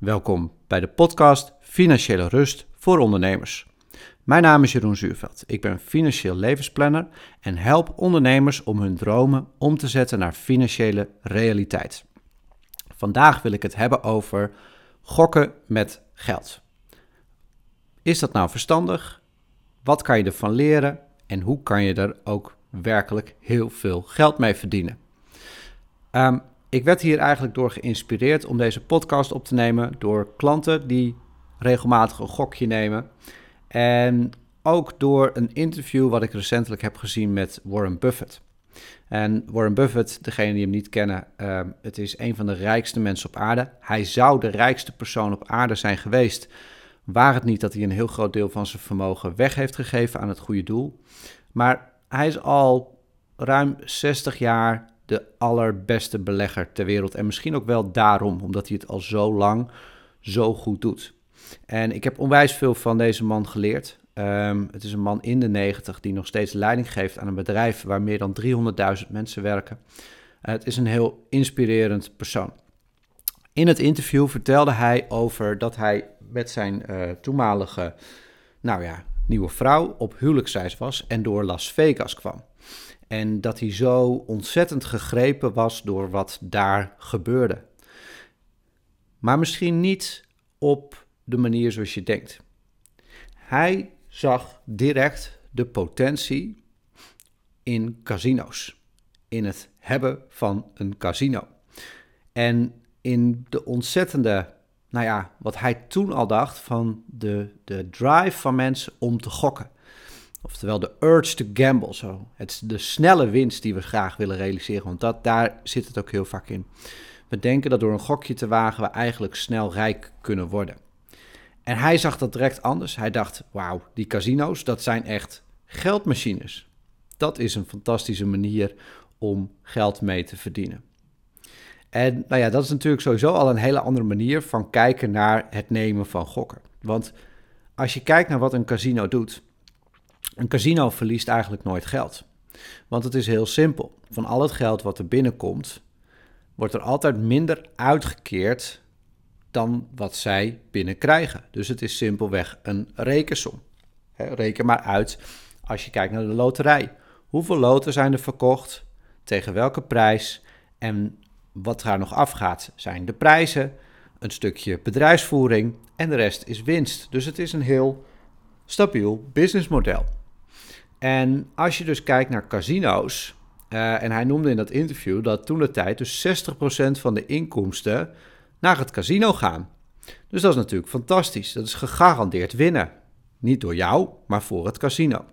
Welkom bij de podcast Financiële Rust voor Ondernemers. Mijn naam is Jeroen Zuurveld. Ik ben financieel levensplanner en help ondernemers om hun dromen om te zetten naar financiële realiteit. Vandaag wil ik het hebben over gokken met geld. Is dat nou verstandig? Wat kan je ervan leren? En hoe kan je er ook werkelijk heel veel geld mee verdienen? Ehm, ik werd hier eigenlijk door geïnspireerd om deze podcast op te nemen door klanten die regelmatig een gokje nemen. En ook door een interview wat ik recentelijk heb gezien met Warren Buffett. En Warren Buffett, degene die hem niet kennen, uh, het is een van de rijkste mensen op aarde. Hij zou de rijkste persoon op aarde zijn geweest, waar het niet dat hij een heel groot deel van zijn vermogen weg heeft gegeven aan het goede doel. Maar hij is al ruim 60 jaar de allerbeste belegger ter wereld. En misschien ook wel daarom, omdat hij het al zo lang zo goed doet. En ik heb onwijs veel van deze man geleerd. Um, het is een man in de 90 die nog steeds leiding geeft aan een bedrijf waar meer dan 300.000 mensen werken. Uh, het is een heel inspirerend persoon. In het interview vertelde hij over dat hij met zijn uh, toenmalige, nou ja, nieuwe vrouw op huwelijksreis was en door Las Vegas kwam. En dat hij zo ontzettend gegrepen was door wat daar gebeurde. Maar misschien niet op de manier zoals je denkt. Hij zag direct de potentie in casino's. In het hebben van een casino. En in de ontzettende, nou ja, wat hij toen al dacht van de, de drive van mensen om te gokken. Oftewel de urge to gamble. Zo. Het is de snelle winst die we graag willen realiseren. Want dat, daar zit het ook heel vaak in. We denken dat door een gokje te wagen we eigenlijk snel rijk kunnen worden. En hij zag dat direct anders. Hij dacht, wauw, die casino's, dat zijn echt geldmachines. Dat is een fantastische manier om geld mee te verdienen. En nou ja, dat is natuurlijk sowieso al een hele andere manier van kijken naar het nemen van gokken. Want als je kijkt naar wat een casino doet, een casino verliest eigenlijk nooit geld. Want het is heel simpel. Van al het geld wat er binnenkomt, wordt er altijd minder uitgekeerd dan wat zij binnenkrijgen. Dus het is simpelweg een rekensom. reken maar uit als je kijkt naar de loterij. Hoeveel loten zijn er verkocht? Tegen welke prijs? En wat er nog afgaat zijn de prijzen, een stukje bedrijfsvoering en de rest is winst. Dus het is een heel stabiel businessmodel. En als je dus kijkt naar casino's, uh, en hij noemde in dat interview dat toen de tijd dus 60% van de inkomsten naar het casino gaan. Dus dat is natuurlijk fantastisch. Dat is gegarandeerd winnen. Niet door jou, maar voor het casino.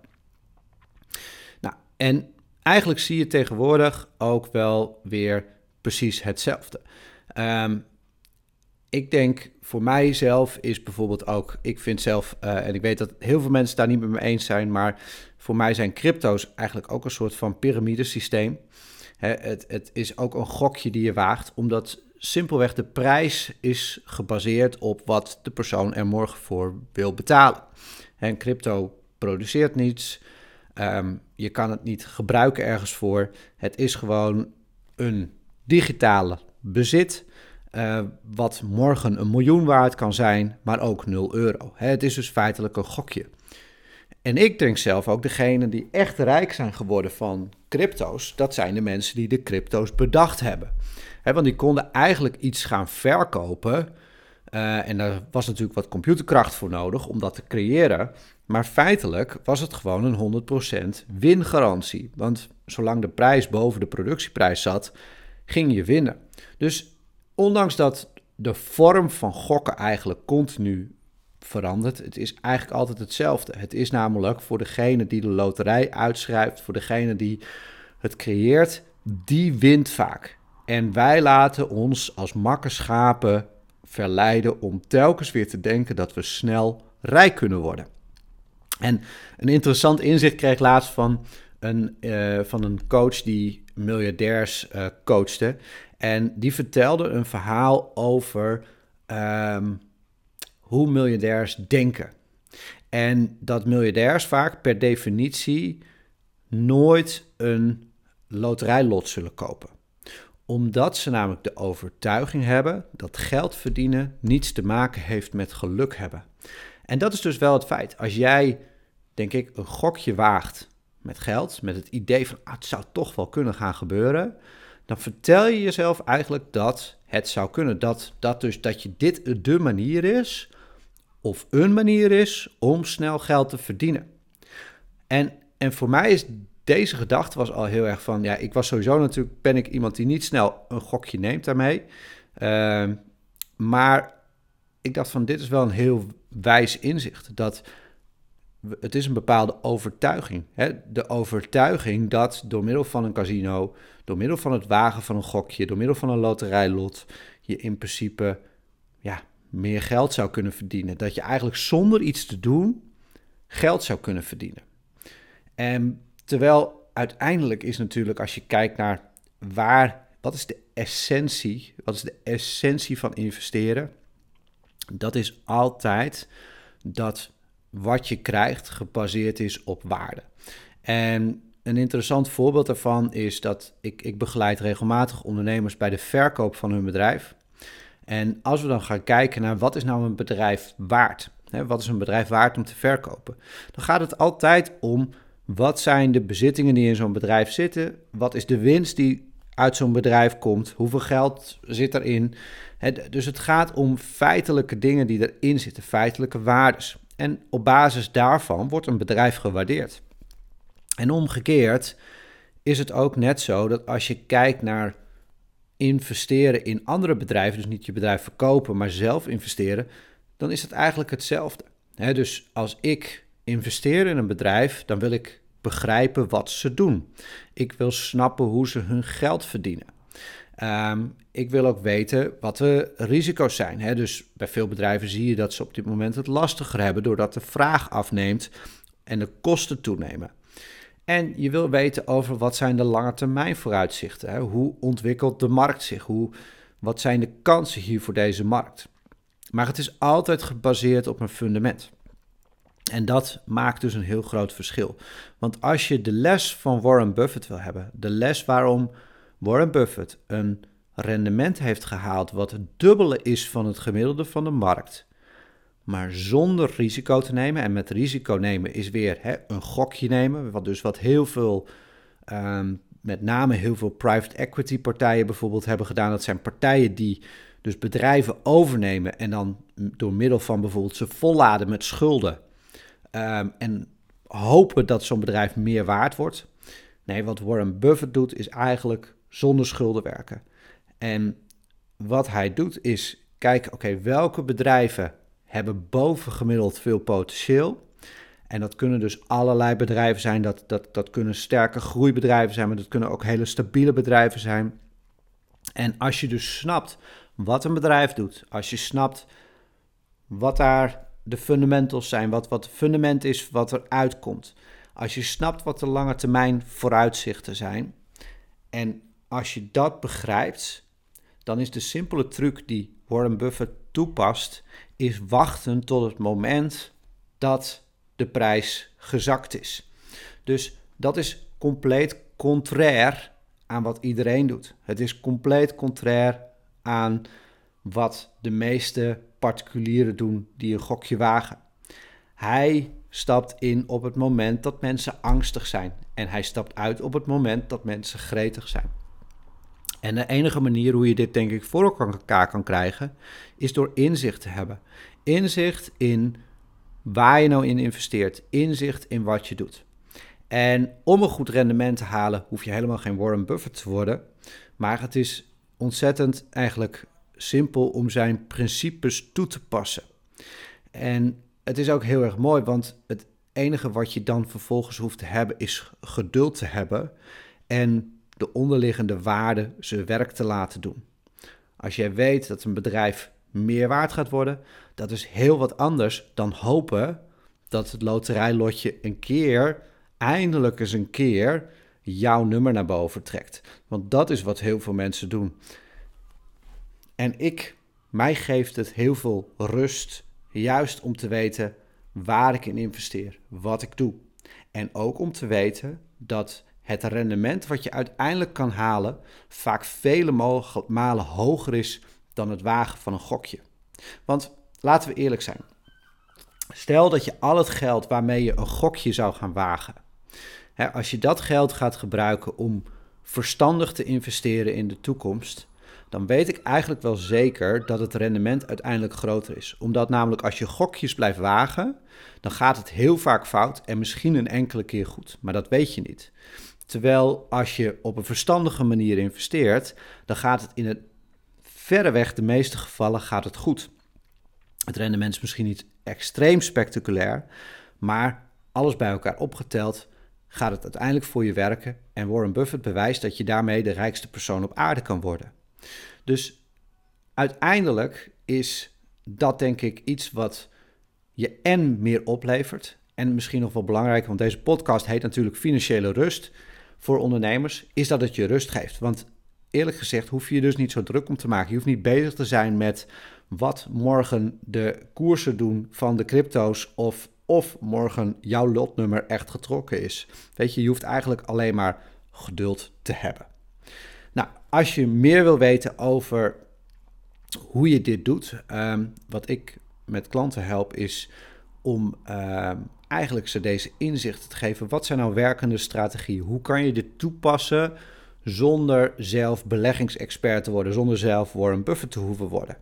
Nou, en eigenlijk zie je tegenwoordig ook wel weer precies hetzelfde. Um, ik denk voor mijzelf is bijvoorbeeld ook, ik vind zelf, uh, en ik weet dat heel veel mensen daar niet met me eens zijn, maar voor mij zijn crypto's eigenlijk ook een soort van piramidesysteem. Hè, het, het is ook een gokje die je waagt, omdat simpelweg de prijs is gebaseerd op wat de persoon er morgen voor wil betalen. En crypto produceert niets, um, je kan het niet gebruiken ergens voor. Het is gewoon een digitale bezit. Uh, wat morgen een miljoen waard kan zijn, maar ook 0 euro. Het is dus feitelijk een gokje. En ik denk zelf ook, degene die echt rijk zijn geworden van crypto's, dat zijn de mensen die de crypto's bedacht hebben. want die konden eigenlijk iets gaan verkopen. Uh, en daar was natuurlijk wat computerkracht voor nodig om dat te creëren. Maar feitelijk was het gewoon een 100% wingarantie. Want zolang de prijs boven de productieprijs zat, ging je winnen. Dus ondanks dat de vorm van gokken eigenlijk continu verandert, het is eigenlijk altijd hetzelfde. Het is namelijk voor degene die de loterij uitschrijft, voor degene die het creëert, die wint vaak. En wij laten ons als makke schapen verleiden om telkens weer te denken dat we snel rijk kunnen worden. En een interessant inzicht kreeg laatst van uh, van een coach die miljardairs uh, coachte. En die vertelde een verhaal over um, hoe miljardairs denken. En dat miljardairs vaak per definitie nooit een loterijlot zullen kopen. Omdat ze namelijk de overtuiging hebben dat geld verdienen niets te maken heeft met geluk hebben. En dat is dus wel het feit. Als jij, denk ik, een gokje waagt met geld, met het idee van ah, het zou toch wel kunnen gaan gebeuren, dan vertel je jezelf eigenlijk dat het zou kunnen. Dat, dat dus dat je dit de manier is, of een manier is om snel geld te verdienen. En, en voor mij is deze gedachte was al heel erg van, ja, ik was sowieso natuurlijk, ben ik iemand die niet snel een gokje neemt daarmee. Uh, maar ik dacht van, dit is wel een heel wijs inzicht. Dat het is een bepaalde overtuiging. Hè? De overtuiging dat door middel van een casino, door middel van het wagen van een gokje, door middel van een loterijlot, je in principe ja, meer geld zou kunnen verdienen. Dat je eigenlijk zonder iets te doen geld zou kunnen verdienen. En terwijl uiteindelijk is natuurlijk, als je kijkt naar waar, wat is de essentie, wat is de essentie van investeren? Dat is altijd dat wat je krijgt gebaseerd is op waarde. En een interessant voorbeeld daarvan is dat ik, ik begeleid regelmatig ondernemers bij de verkoop van hun bedrijf. En als we dan gaan kijken naar wat is nou een bedrijf waard, hè, wat is een bedrijf waard om te verkopen, dan gaat het altijd om wat zijn de bezittingen die in zo'n bedrijf zitten, wat is de winst die uit zo'n bedrijf komt, hoeveel geld zit erin. dus het gaat om feitelijke dingen die erin zitten, feitelijke waardes. En op basis daarvan wordt een bedrijf gewaardeerd. En omgekeerd is het ook net zo dat als je kijkt naar investeren in andere bedrijven, dus niet je bedrijf verkopen, maar zelf investeren, dan is het eigenlijk hetzelfde. dus als ik investeer in een bedrijf, dan wil ik begrijpen wat ze doen. Ik wil snappen hoe ze hun geld verdienen. Ehm, ik wil ook weten wat de risico's zijn. Hè? Dus bij veel bedrijven zie je dat ze op dit moment het lastiger hebben doordat de vraag afneemt en de kosten toenemen. En je wil weten over wat zijn de lange termijn vooruitzichten. Hè? Hoe ontwikkelt de markt zich? Hoe, wat zijn de kansen hier voor deze markt? Maar het is altijd gebaseerd op een fundament. En dat maakt dus een heel groot verschil. Want als je de les van Warren Buffett wil hebben, de les waarom Warren Buffett een rendement heeft gehaald wat het dubbele is van het gemiddelde van de markt, maar zonder risico te nemen. En met risico nemen is weer hè, een gokje nemen, wat dus wat heel veel, ehm, met name heel veel private equity partijen bijvoorbeeld hebben gedaan. Dat zijn partijen die dus bedrijven overnemen en dan door middel van bijvoorbeeld ze volladen met schulden um, en hopen dat zo'n bedrijf meer waard wordt. Nee, wat Warren Buffett doet is eigenlijk zonder schulden werken. En wat hij doet is kijken, oké, welke bedrijven hebben bovengemiddeld veel potentieel? En dat kunnen dus allerlei bedrijven zijn. Dat, dat, dat kunnen sterke groeibedrijven zijn, maar dat kunnen ook hele stabiele bedrijven zijn. En als je dus snapt wat een bedrijf doet, als je snapt wat daar de fundamentals zijn, wat, wat het fundament is wat er uitkomt. Als je snapt wat de lange termijn vooruitzichten zijn en als je dat begrijpt, dan is de simpele truc die Warren Buffett toepast, is wachten tot het moment dat de prijs gezakt is. Dus dat is compleet contrair aan wat iedereen doet. Het is compleet contrair aan wat de meeste particulieren doen die een gokje wagen. Hij stapt in op het moment dat mensen angstig zijn. En hij stapt uit op het moment dat mensen gretig zijn. En de enige manier hoe je dit denk ik voor elkaar kan krijgen, is door inzicht te hebben. Inzicht in waar je nou in investeert. Inzicht in wat je doet. En om een goed rendement te halen, hoef je helemaal geen Warren Buffett te worden. Maar het is ontzettend eigenlijk simpel om zijn principes toe te passen. En het is ook heel erg mooi, want het enige wat je dan vervolgens hoeft te hebben is geduld te hebben en de onderliggende waarden zijn werk te laten doen. Als jij weet dat een bedrijf meer waard gaat worden, dat is heel wat anders dan hopen dat het loterijlotje een keer, eindelijk eens een keer, jouw nummer naar boven trekt. Want dat is wat heel veel mensen doen. En ik, mij geeft het heel veel rust, juist om te weten waar ik in investeer, wat ik doe. En ook om te weten dat het rendement wat je uiteindelijk kan halen vaak vele malen hoger is dan het wagen van een gokje. Want laten we eerlijk zijn. Stel dat je al het geld waarmee je een gokje zou gaan wagen, hè, als je dat geld gaat gebruiken om verstandig te investeren in de toekomst, dan weet ik eigenlijk wel zeker dat het rendement uiteindelijk groter is. Omdat namelijk als je gokjes blijft wagen, dan gaat het heel vaak fout en misschien een enkele keer goed. Maar dat weet je niet. Terwijl als je op een verstandige manier investeert, dan gaat het in het verreweg de meeste gevallen gaat het goed. Het rendement is misschien niet extreem spectaculair, maar alles bij elkaar opgeteld gaat het uiteindelijk voor je werken. En Warren Buffett bewijst dat je daarmee de rijkste persoon op aarde kan worden. Dus uiteindelijk is dat denk ik iets wat je en meer oplevert. En misschien nog wel belangrijker, want deze podcast heet natuurlijk Financiële Rust voor ondernemers, is dat het je rust geeft. Want eerlijk gezegd hoef je je dus niet zo druk om te maken. Je hoeft niet bezig te zijn met wat morgen de koersen doen van de crypto's of of morgen jouw lotnummer echt getrokken is. Weet je, je hoeft eigenlijk alleen maar geduld te hebben. Nou, als je meer wil weten over hoe je dit doet, ehm, wat ik met klanten help, is om ehm, eigenlijk ze deze inzichten te geven. Wat zijn nou werkende strategieën? Hoe kan je dit toepassen zonder zelf beleggingsexpert te worden, zonder zelf Warren Buffett te hoeven worden?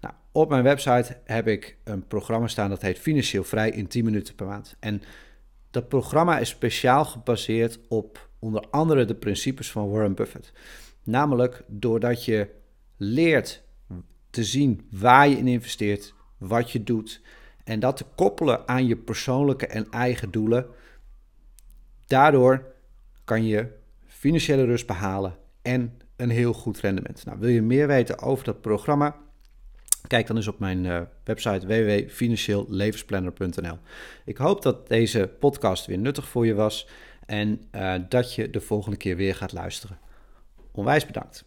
Nou, op mijn website heb ik een programma staan dat heet Financieel Vrij in 10 minuten per maand. En dat programma is speciaal gebaseerd op onder andere de principes van Warren Buffett. Namelijk doordat je leert te zien waar je in investeert, wat je doet en dat te koppelen aan je persoonlijke en eigen doelen. Daardoor kan je financiële rust behalen en een heel goed rendement. Nou, wil je meer weten over dat programma? Kijk dan eens op mijn uh, website www.financieellevensplanner.nl. Ik hoop dat deze podcast weer nuttig voor je was en uh, dat je de volgende keer weer gaat luisteren. Onwijs bedankt.